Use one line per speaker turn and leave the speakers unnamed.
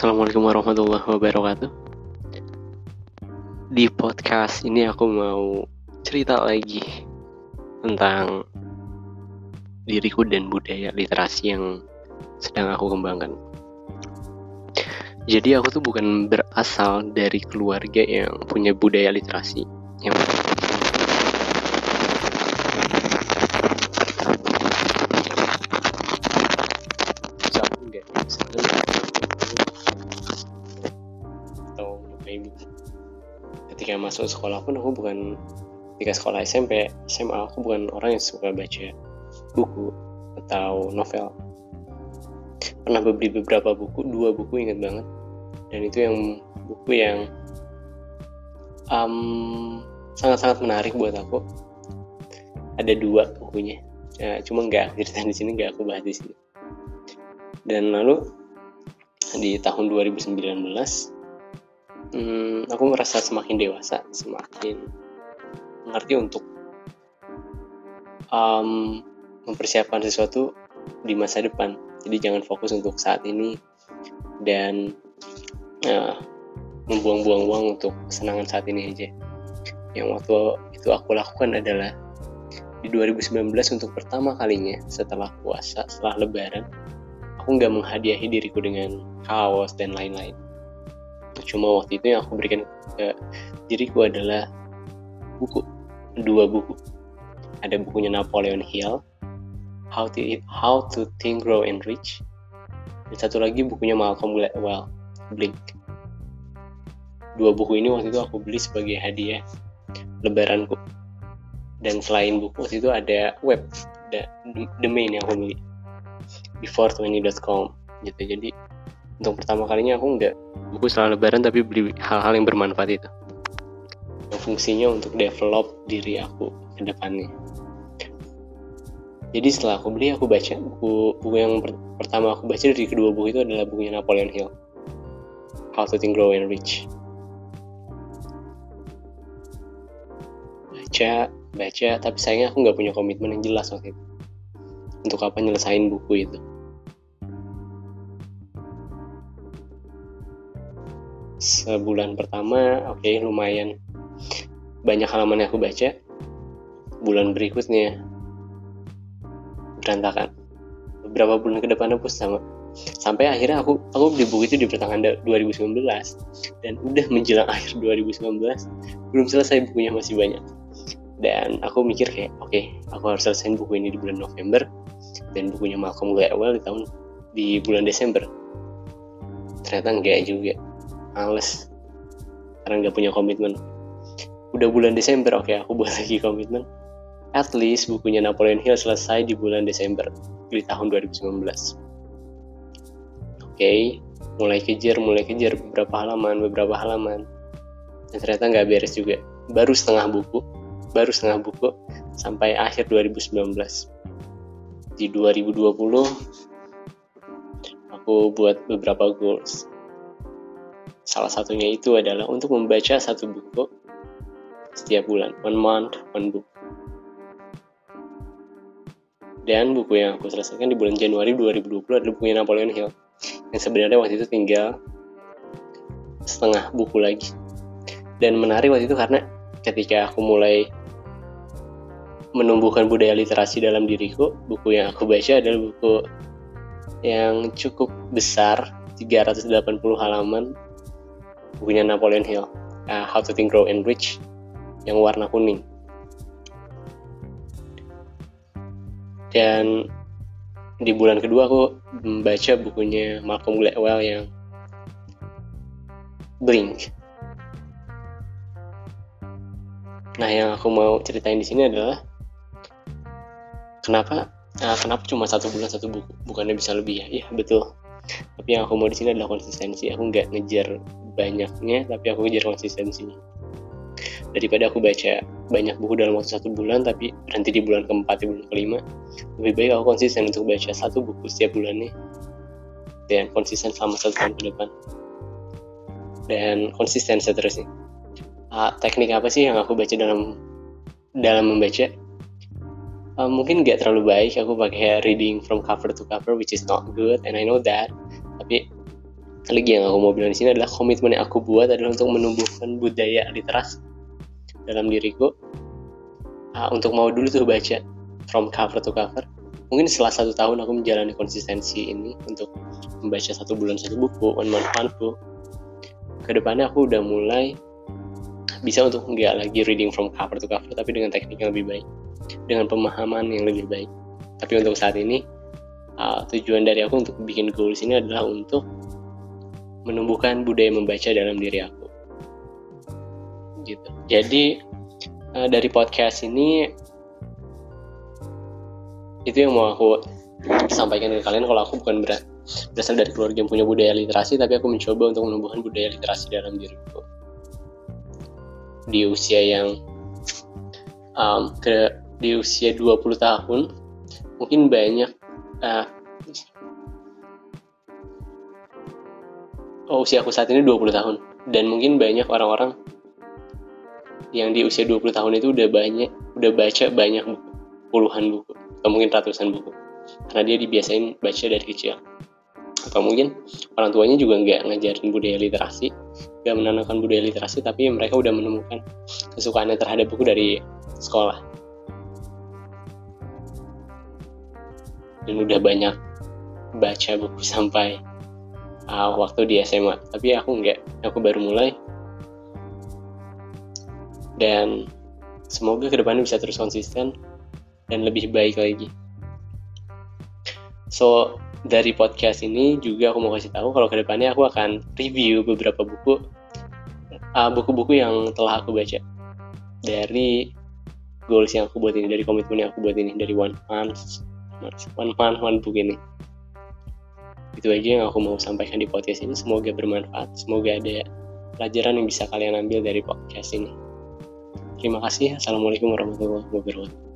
Assalamualaikum warahmatullahi wabarakatuh. Di podcast ini aku mau cerita lagi tentang diriku dan budaya literasi yang sedang aku kembangkan. Jadi aku tuh bukan berasal dari keluarga yang punya budaya literasi yang ketika masuk sekolah pun aku bukan ketika sekolah SMP SMA aku bukan orang yang suka baca buku atau novel. Pernah beli beberapa buku dua buku ingat banget. Dan itu yang buku yang um, sangat-sangat menarik buat aku. Ada dua bukunya. Ya, cuma nggak cerita di sini nggak aku bahas di sini. Dan lalu di tahun 2019 hmm, aku merasa semakin dewasa semakin mengerti untuk um, mempersiapkan sesuatu di masa depan. Jadi jangan fokus untuk saat ini dan uh, membuang-buang uang untuk kesenangan saat ini aja. Yang waktu itu aku lakukan adalah di 2019 untuk pertama kalinya setelah puasa setelah lebaran aku nggak menghadiahi diriku dengan kaos dan lain-lain cuma waktu itu yang aku berikan ke diriku adalah buku dua buku. Ada bukunya Napoleon Hill How to How to Think Grow and Rich. Dan satu lagi bukunya Malcolm Gladwell Blink. Dua buku ini waktu itu aku beli sebagai hadiah lebaranku. Dan selain buku waktu itu ada web ada domain yang aku beli. Before20.com gitu. Jadi untuk pertama kalinya aku nggak buku setelah lebaran tapi beli hal-hal yang bermanfaat itu. Yang fungsinya untuk develop diri aku ke depannya. Jadi setelah aku beli aku baca buku buku yang per pertama aku baca dari kedua buku itu adalah bukunya Napoleon Hill. How to Think Grow and Rich. Baca baca tapi sayangnya aku nggak punya komitmen yang jelas waktu itu. Untuk apa nyelesain buku itu sebulan pertama oke okay, lumayan. Banyak halaman yang aku baca. Bulan berikutnya berantakan. Beberapa bulan ke depannya pun sama. Sampai akhirnya aku aku beli buku itu di pertengahan 2019 dan udah menjelang akhir 2019 belum selesai bukunya masih banyak. Dan aku mikir kayak oke okay, aku harus selesaiin buku ini di bulan November. Dan bukunya Malcolm Gladwell di tahun di bulan Desember. Ternyata enggak juga males. Karena nggak punya komitmen. Udah bulan Desember oke okay, aku buat lagi komitmen. At least bukunya Napoleon Hill selesai di bulan Desember di tahun 2019 oke okay, mulai kejar mulai kejar beberapa halaman beberapa halaman. Dan ternyata nggak beres juga. Baru setengah buku baru setengah buku sampai akhir 2019 di 2020 aku buat beberapa goals Salah satunya itu adalah untuk membaca satu buku setiap bulan, one month, one book. Dan buku yang aku selesaikan di bulan Januari 2020 adalah bukunya Napoleon Hill. Yang sebenarnya waktu itu tinggal setengah buku lagi. Dan menarik waktu itu karena ketika aku mulai menumbuhkan budaya literasi dalam diriku, buku yang aku baca adalah buku yang cukup besar, 380 halaman bukunya Napoleon Hill uh, How to Think Grow and Rich yang warna kuning dan di bulan kedua aku membaca bukunya Malcolm Gladwell yang Blink. Nah, yang aku mau ceritain di sini adalah kenapa nah, kenapa cuma satu bulan satu buku, bukannya bisa lebih ya? Iya betul. Tapi yang aku mau di sini adalah konsistensi. Aku nggak ngejar banyaknya tapi aku kejar konsistensinya daripada aku baca banyak buku dalam waktu satu bulan tapi berhenti di bulan keempat di bulan kelima lebih baik aku konsisten untuk baca satu buku setiap bulannya dan konsisten selama satu tahun ke depan. Dan konsisten seterusnya. Uh, teknik apa sih yang aku baca dalam dalam membaca? Uh, mungkin gak terlalu baik aku pakai reading from cover to cover which is not good and I know that. Tapi lagi yang aku mau bilang di sini adalah komitmen yang aku buat adalah untuk menumbuhkan budaya literasi dalam diriku uh, untuk mau dulu tuh baca from cover to cover. Mungkin setelah satu tahun aku menjalani konsistensi ini untuk membaca satu bulan satu buku one month one book. Ke depannya aku udah mulai bisa untuk nggak lagi reading from cover to cover tapi dengan teknik yang lebih baik dengan pemahaman yang lebih baik. Tapi untuk saat ini uh, tujuan dari aku untuk bikin goals ini adalah untuk menumbuhkan budaya membaca dalam diri aku. Gitu. Jadi uh, dari podcast ini itu yang mau aku sampaikan ke kalian kalau aku bukan berat, berasal dari keluarga yang punya budaya literasi tapi aku mencoba untuk menumbuhkan budaya literasi dalam diriku. Di usia yang um, ke di usia 20 tahun mungkin banyak uh, usia aku saat ini 20 tahun. Dan mungkin banyak orang-orang yang di usia 20 tahun itu udah banyak udah baca banyak buku. Puluhan buku. Atau mungkin ratusan buku. Karena dia dibiasain baca dari kecil. Atau mungkin orang tuanya juga nggak ngajarin budaya literasi nggak menanamkan budaya literasi tapi mereka udah menemukan kesukaannya terhadap buku dari sekolah. Dan udah banyak baca buku sampai uh, waktu di SMA tapi aku nggak aku baru mulai. Dan semoga ke depannya bisa terus konsisten dan lebih baik lagi. So dari podcast ini juga aku mau kasih tahu kalau ke depannya aku akan review beberapa buku uh, buku-buku yang telah aku baca. Dari goals yang aku buat ini dari komitmen yang aku buat ini dari one month one month one book ini itu aja yang aku mau sampaikan di podcast ini semoga bermanfaat semoga ada pelajaran yang bisa kalian ambil dari podcast ini Terima kasih. Assalamualaikum warahmatullahi wabarakatuh.